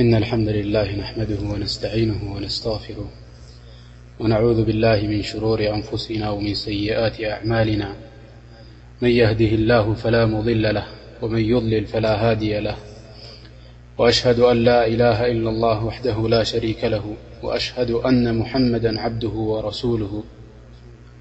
إن الحمد لله نحمده ونستعينه ونستغفره ونعوذ بالله من شرور أنفسنا ومن سيئات أعمالنا من يهده الله فلا مضل له ومن يظلل فلا هادي له وأشهد أن لا إله إلا الله وحده لا شريك له وأشهد أن محمدا عبده ورسوله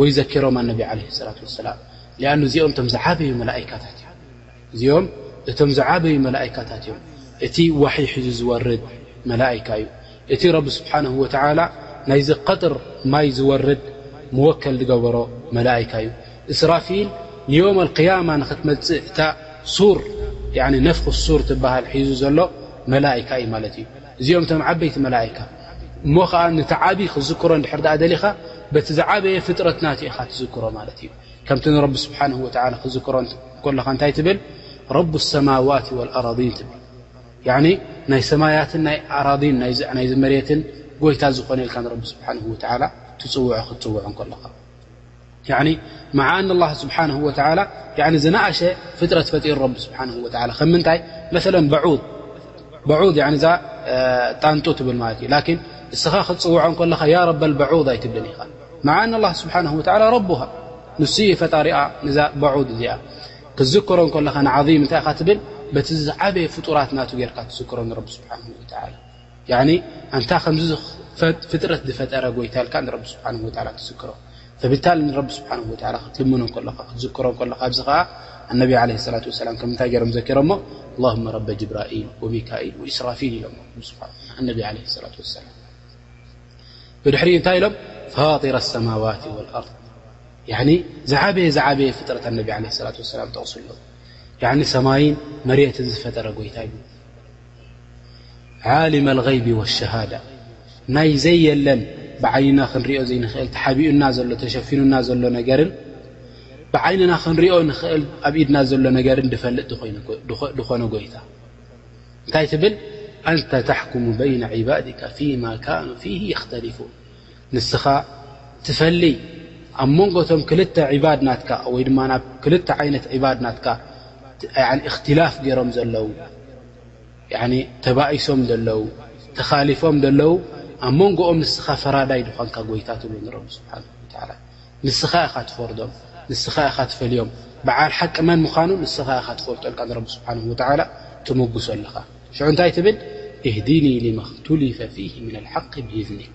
ወይ ዘኪሮም ኣነቢ ዓለይሂ ሰላቱ ወሰላም ሊኣኑ እዚኦም እቶም ዝዓበዩ መላኢካታት እዮም እዚኦም እቶም ዝዓበዩ መላኢካታት እዮም እቲ ዋሒ ሒዙ ዝወርድ መላኢካ እዩ እቲ ረቢ ስብሓንሁ ወተዓላ ናይዚ ቀጥር ማይ ዝወርድ መወከል ዝገበሮ መላኢካ እዩ እስራፊል ንዮም ኣልቅያማ ንኽትመፅእ እታ ሱር ነፍኽ ሱር ትበሃል ሒዙ ዘሎ መላኢካ እዩ ማለት እዩ እዚኦም እቶም ዓበይቲ መላኢካ እሞ ኸኣ ነቲ ዓቢ ክትዝክሮ እንድሕር ደኣ ደሊኻ በቲ ዝዓበየ ፍጥረት ናቱ ኢኻ ትዝክሮ ማለት እዩ ከምቲ ንረቢ ስብሓንሁ ወተዓላ ክትዝክሮ ከለኻ እንታይ ትብል ረቡ ሰማዋት ወልኣራዲን ትብል ያዕኒ ናይ ሰማያትን ናይ ኣራዲን ናይዚ መሬትን ጎይታ ዝኾነ ኢልካ ንረቢ ስብሓንሁ ወተዓላ ትጽውዖ ክትጽውዖ ከለኻ መዓ ኣን ላ ስብሓን ወላ ዝነእሸ ፍጥረት ፈጢሩ ረቢ ስብሓን ወላ ከም ምንታይ መለ በዑድ እዛ ጣንጡ ትብል ማለት እዩ ላን እስኻ ክትፅውዖ ከለኻ ያ ረበ በዑድ ኣይትብልን ኢኻ መዓ ኣን ላ ስብሓን ወላ ረቡሃ ንሱ ዩ ፈጣሪኣ ነዛ በዑድ እዚኣ ክትዝከሮ ከለኻ ንዓም እንታይ ኢኻ ትብል በቲ ዝዓበየ ፍጡራት ናቱ ጌርካ ትዝከሮ ንረቢ ስብሓን ወላ ያኒ ኣንታ ከምዚ ዝክፈት ፍጥረት ዝፈጠረ ጎይታ ኢልካ ንረቢ ስብሓን ወተዓላ ክትዝክሮ ተብታሊ ንረቢ ስብሓን ወተዓላ ክትልምኖ ከለካ ክትዝክሮ ከለካ ኣብዚ ከዓ ኣነቢ ዓለ ሰላት ወሰላም ከም እንታይ ገይሮም ዘኪሮሞ ኣላሁመ ረበ ጅብራኢል ወሚካኢል ወእስራፊል ኢሎሞ ኣነቢ ዓለ ሰላት ወሰላም ብድሕሪ እንታይ ኢሎም ፋጢረ ኣሰማዋት ወልኣርድ ያኒ ዝዓበየ ዝዓበየ ፍጥረት ኣነቢ ዓለ ሰላት ወሰላም ጠቕሱ ኣለዉ ያኒ ሰማይን መሬትን ዝፈጠረ ጎይታ ይብሉ ዓሊም ኣልغይቢ ወሸሃዳ ናይ ዘየለን ብዓይንና ክንሪኦ ዘይንኽእል ተሓቢኡና ዘሎ ተሸፊኑና ዘሎ ነገርን ብዓይንና ክንሪኦ ንኽእል ኣብ ኢድና ዘሎ ነገርን ድፈልጥ ድኾነ ጎይታ እንታይ ትብል ኣንተ ተሕኩሙ በይነ ዕባድካ ፊማ ካኑ ፊህ የኽተሊፉን ንስኻ ትፈሊ ኣብ መንጎ እቶም ክልተ ዒባድ ናትካ ወይ ድማ ናብ ክልተ ዓይነት ዒባድ ናትካ እኽትላፍ ገይሮም ዘለዉ ተባኢሶም ዘለዉ ተኻሊፎም ዘለዉ ኣብ መንጎኦም ንስኻ ፈራዳይ ድኳንካ ጎይታ ትብሉ ንረቢ ስብሓን ወላ ንስኻ ኢኻ ትፈርዶም ንስኻ ኢኻ ትፈልዮም ብዓል ሓቂ መን ምዃኑ ንስኻ ኢኻ ትፈልጦልካ ንረቢ ስብሓን ወላ ትምጉሶ ኣለኻ ሽዑ እንታይ ትብል እህድኒ ልመክቱሊፈ ፊህ ምን ልሓቂ ብኢዝኒክ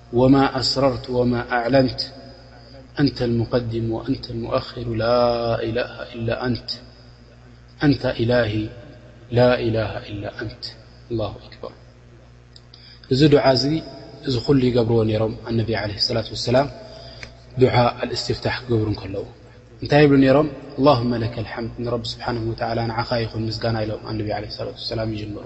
ወማ ኣስረርት ወማ ኣዕለንት ኣንተ ልሙቀዲም ወኣንተ ልሙኣኪሩ ላኢላሃ ኢላ ኣንት ኣንታ ኢላሂ ላኢላሃ ኢላ ኣንት ኣላሁ ኣክበር እዚ ዱዓ እዚ እዚ ኩሉ ይገብርዎ ነይሮም ኣነቢ ዓለ ሰላት ወሰላም ዱዓ ኣልእስትፍታሕ ክገብሩ ከለዉ እንታይ ይብሉ ነይሮም ኣላሁመ ለከ ልሓምድ ንረቢ ስብሓን ወተላ ንዓኻ ይኹን ምስጋና ኢሎም ኣነቢ ለ ሰላት ወሰላም ይጅምሩ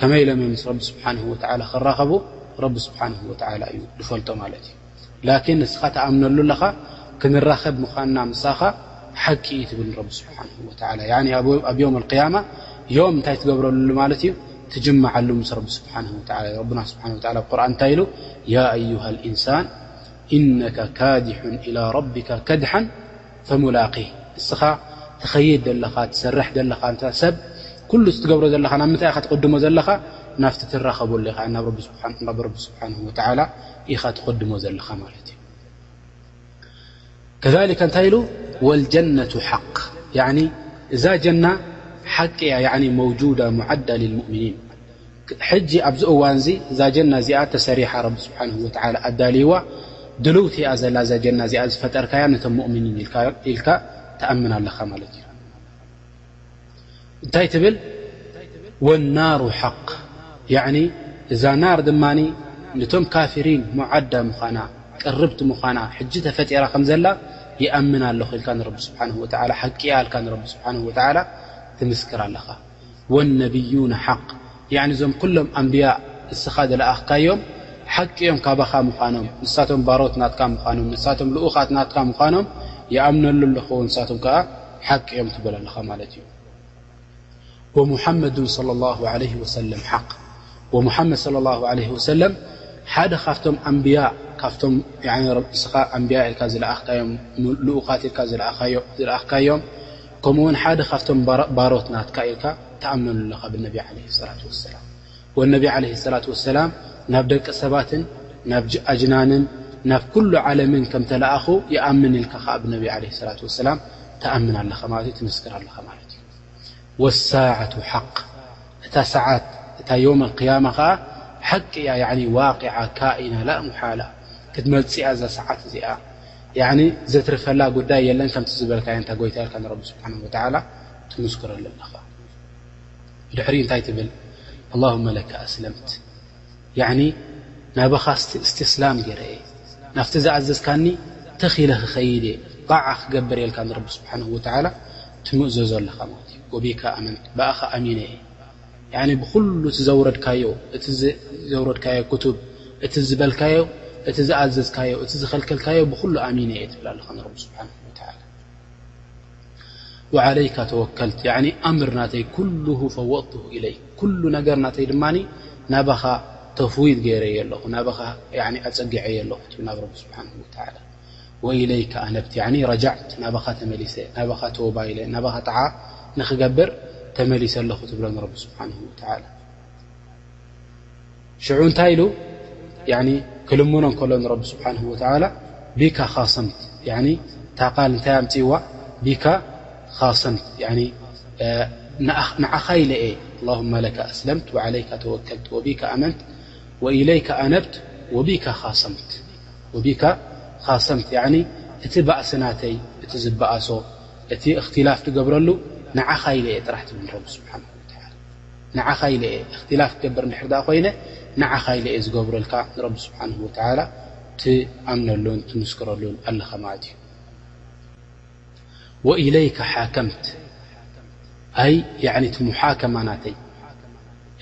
ከመይ ኢሎም እዮም ምስ ረቢ ስብሓን ወተዓላ ክራኸቡ ረቢ ስብሓን ወተዓላ እዩ ዝፈልጦ ማለት እዩ ላኪን እስኻ ተኣምነሉ ኣለኻ ክንራኸብ ምዃንና ምሳኻ ሓቂ እዩ ትብል ንረቢ ስብሓን ወተዓላ ኣብ ዮም ኣልቅያማ ዮም እንታይ ትገብረሉሉ ማለት እዩ ትጅምዓሉ ምስ ረቢ ስብሓን ወላ ረብና ስብሓን ወላ ኣብ ቁርን እንታይ ኢሉ ያ ኣዩሃ ልእንሳን ኢነካ ካድሑን ኢላ ረቢካ ከድሓን ተሙላቂ ንስኻ ትኸይድ ደለኻ ትሰርሕ ደለኻ እንተ ሰብ ኩሉ እዚ ትገብሮ ዘለኻ ናብ ምንታይ ኢኻ ትቕድሞ ዘለኻ ናብቲ ትራኸበሉ ኢኻ ናብ ረቢ ናብ ረቢ ስብሓን ወተዓላ ኢኻ ትቕድሞ ዘለኻ ማለት እዩ ከሊከ እንታይ ኢሉ ወልጀነቱ ሓቅ እዛ ጀና ሓቂ እያ መውጁዳ ሙዓዳ ልልሙእምኒን ሕጂ ኣብዚ እዋንዚ እዛ ጀና እዚኣ ተሰሪሓ ረቢ ስብሓነሁ ወተዓላ ኣዳልይዋ ድልውቲ እያ ዘላ እዛ ጀና እዚኣ ዝፈጠርካያ ነቶም ሙእሚኒን ኢልካ ትኣምን ኣለኻ ማለት እዩ እንታይ ትብል ወናሩ ሓቅ ያዕኒ እዛ ናር ድማ ነቶም ካፊሪን ሙዓዳ ምዃና ቅርብቲ ምዃና ሕጂ ተፈጢራ ከም ዘላ ይኣምን ኣለኹ ኢልካ ንረቢ ስብሓነሁ ወተዓላ ሓቂ እያ ኢልካ ንረቢ ስብሓነሁ ወተዓላ ትምስክር ኣለኻ ወነብዩነ ሓቅ ያኒ እዞም ኩሎም ኣንብያ ንስኻ ዝለኣኽካዮም ሓቂ እዮም ካባኻ ምዃኖም ንሳቶም ባሮት ናትካ ምዃኖም ንሳቶም ልኡኻት ናትካ ምዃኖም ይኣምነሉ ኣለኹ ንሳቶም ከዓ ሓቂ እዮም ትበል ኣለኻ ማለት እዩ ወሙሓመዱን ለ ላ ለ ወሰለም ሓቅ ወሙሓመድ ለ ላ ለ ወሰለም ሓደ ካብቶም ኣንብያ ካብቶም ንስኻ ኣንብያ ኢልካ ዝለኣኽካዮም ልኡኻት ኢልካ ዝለኣኽካዮም ከምኡ ውን ሓደ ካብቶም ባሮት ናትካ ኢልካ ትኣምነሉ ኣለኻ ብነቢ ዓለይሂ ሰላቱ ወሰላም ወነቢ ዓለይሂ ሰላቱ ወሰላም ናብ ደቂ ሰባትን ናብ ኣጅናንን ናብ ኩሉ ዓለምን ከም ተለኣኹ ይኣምን ኢልካ ከኣ ብነቢ ዓለይሂ ሰላቱ ወሰላም ትኣምን ኣለኻ ማለት እዩ ትምስክር ኣለኻ ማለት እዩ ወሳዓቱ ሓቅ እታ ሰዓት እታ ዮም ኣልቅያማ ከኣ ሓቂ እያ ያዕኒ ዋቂዓ ካኢና ላሙሓላ ክትመልጽ እያ እዛ ሰዓት እዚኣ ያኒ ዘትርፈላ ጉዳይ የለን ከምቲ ዝበልካዮ እንተ ጎይታይ ኢልካ ንረቢ ስብሓን ወተዓላ ትምስክረሉ ኣለኻ ድሕሪ እንታይ ትብል ኣላሁመ ለካ ኣስለምት ያኒ ናባኻ እስትስላም ገይረ እየ ናብቲ ዝኣዘዝካኒ ተኺለ ክኸይድ እየ ጣዓ ክገብር እየ ኢልካ ንረቢ ስብሓን ወተዓላ ትምእዘዞ ኣለኻ ማለት እዩ ወቢካ ኣመንት ብኣኻ ኣሚነ እየ ያኒ ብኹሉ እቲ ዘውረድካዮ እቲ ዘውረድካዮ ክቱብ እቲ ዝበልካዮ እቲ ዝኣዘዝካዮ እቲ ዝኸልከልካዮ ብኹሉ ኣሚነ እየ ትብል ኣለኻ ንረቢ ስብሓን ወተላ ዓለይካ ተወከልት ያኒ ኣምር ናተይ ኩሉ ፈወጥት ኢለይ ኩሉ ነገር ናተይ ድማ ናባኻ ተፍዊድ ገይረዮ ኣለኹ ናባኻ ኣፀጊዐዮ ኣለኹ ትብል ናብ ረቢ ስብሓን ወተላ ወኢለይከ ኣነብት ያዕኒ ረጃዕት ናባኻ ተመሊሰ ናባኻ ተውባ ኢለ ናባኻ ጣዓ ንኽገብር ተመሊሰ ኣለኹ ትብሎ ንረቢ ስብሓንሁ ወተዓላ ሽዑ እንታይ ኢሉ ያዕኒ ክልምኖ እንከሎ ንረቢ ስብሓንሁ ወተዓላ ቢካ ኻሰምት ያዕኒ እታ ቓል እንታይ ኣምፅዋ ቢካ ኻሰምት ያዕኒ ንዓኻ ኢለ እየ ኣላሁማ ለካ ኣስለምት ወዓለይካ ተወከልት ወቢካ ኣመንት ወኢለይከ ኣነብት ወቢከ ኻሰምት ወቢከ ኻሰምት ያዕኒ እቲ ባእሲ ናተይ እቲ ዝበኣሶ እቲ እኽትላፍ ትገብረሉ ንዓኻ ኢለ'የ ጥራሕ ትብል ንረቢ ስብሓነሁ ወተዓላ ንዓኻ ኢለ'የ እኽትላፍ ክገብር እንድሕር ደኣ ኮይነ ንዓኻ ኢለ'የ ዝገብረልካ ንረቢ ስብሓነሁ ወተዓላ ትኣምነሉን ትምስክረሉን ኣለኻ ማለት እዩ ወኢለይከ ሓከምት ኣይ ያዕኒ እቲ ሙሓከማ ናተይ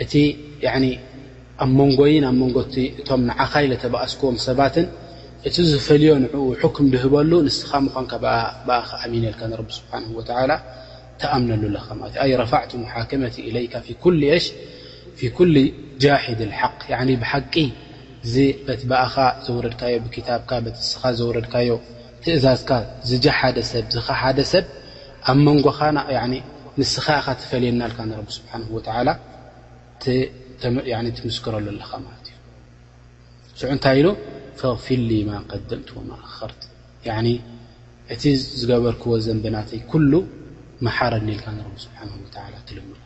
እቲ ያዕኒ ኣብ መንጎይን ኣብ መንጎ እቲ እቶም ንዓኻ ኢለ ተባኣስክዎም ሰባትን እቲ ዝፈልዮ ንዕኡ ሑክም ድህበሉ ንስኻ ምዃንካ ብኣኻ ኣሚነልካ ንረቢ ስብሓነሁ ወተዓላ ትኣምነሉ ኣለኻ ማለት ኣይ ረፋዕቱ ሙሓከመቲ ኢለይከ ፊ ኩሊ እሽ ፊ ኩሊ ጃሒድ ልሓቅ ያዕኒ ብሓቂ እዚ በቲ ብኣኻ ዘውረድካዮ ብክታብካ በቲ ንስኻ ዘውረድካዮ ትእዛዝካ ዝጀሓደ ሰብ ዝኸሓደ ሰብ ኣብ መንጎኻ ያኒ ንስኻ ኢኻ ትፈልየና ኢልካ ንረቢ ስብሓነሁ ወተዓላ ትምስክረሉ ኣለኻ ማለት እዩ ሽዑ እንታይ ኢሉ ፈፊሊ ማ ቀደምት ወማ ኣኸርት ያኒ እቲ ዝገበርክዎ ዘንቢ ናተይ ኩሉ መሓረኒ ኢልካ ንረቢ ስብሓነሁ ወተዓላ ትልምኖ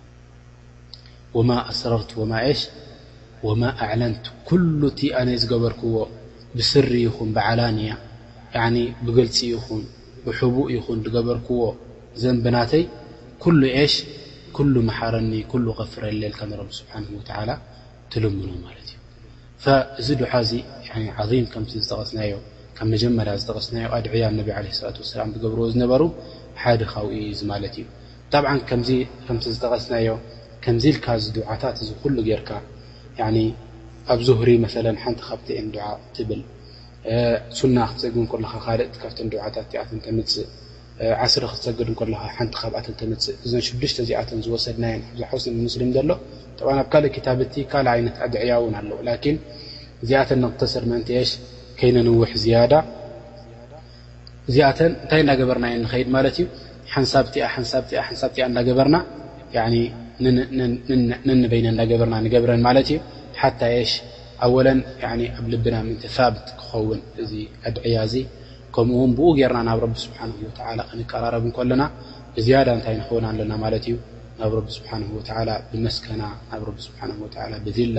ወማ ኣስረርቱ ወማ እሽ ወማ ኣዕለንቱ ኩሉ እቲ ኣነ ዝገበርክዎ ብስሪ ይኹን ብዓላንያ ብግልፂ ይኹን ብሕቡእ ይኹን ዝገበርክዎ ዘንቢ ናተይ ኩሉ እሽ ኩሉ መሓረኒ ኩሉ ከፍረለይ ኢልካ ንረቢ ስብሓን ወተዓላ ትልምኖ ማለት እዩ እዚ ዱዓ እዚ ዓም ከምቲ ዝጠቐስናዮ ካብ መጀመርያ ዝጠቐስናዮ ኣድዕያ ነቢ ለ ስላት ወሰላም ዝገብርዎ ዝነበሩ ሓደ ካብኡ እዩ እዚ ማለት እዩ ጠብዓን ከምዚ ከምቲ ዝጠቐስናዮ ከምዚ ኢልካ እዚ ዱዓታት እዚ ኩሉ ጌርካ ያኒ ኣብ ዙህሪ መሰለን ሓንቲ ካብቲኤን ዱዓ ትብል ሱና ክትሰግድ እንከለኻ ካልእት ካብተን ዱዓታት እቲኣተን ተምጽእ ዓስሪ ክትሰግድ እንከለኻ ሓንቲ ካብኣተን ተምጽእ እዘን ሽዱሽተ እዚኣተን ዝወሰድናየን ኣብዛ ሕስን ሙስሊም ዘሎ ጠብዓን ኣብ ካልእ ክታብ እቲ ካልእ ዓይነት ኣድዕያ እውን ኣለዉ ላኪን እዚኣተን ነቕተስር ምእንቲ ኤሽ ከይነንውሕ ዝያዳ እዚኣተን እንታይ እንዳገበርና እየን ንኸይድ ማለት እዩ ሓንሳብ እቲኣ ሓንሳብ እቲኣ ሓንሳብ እቲኣ እንዳገበርና ነንበይነን እንዳገበርና ንገብረን ማለት እዩ ሓታ የሽ ኣወለን ኣብ ልብና ምእንቲ ሳብት ክኸውን እዚ ኣድዕያ እዚ ከምኡ ውን ብኡ ጌርና ናብ ረቢ ስብሓን ወተዓላ ክንቀራረብ እንከለና ብዝያዳ እንታይ ንኸውን ኣለና ማለት እዩ ናብ ረቢ ስብሓን ወተዓላ ብመስከና ናብ ረቢ ስብሓን ወተዓላ ብዝላ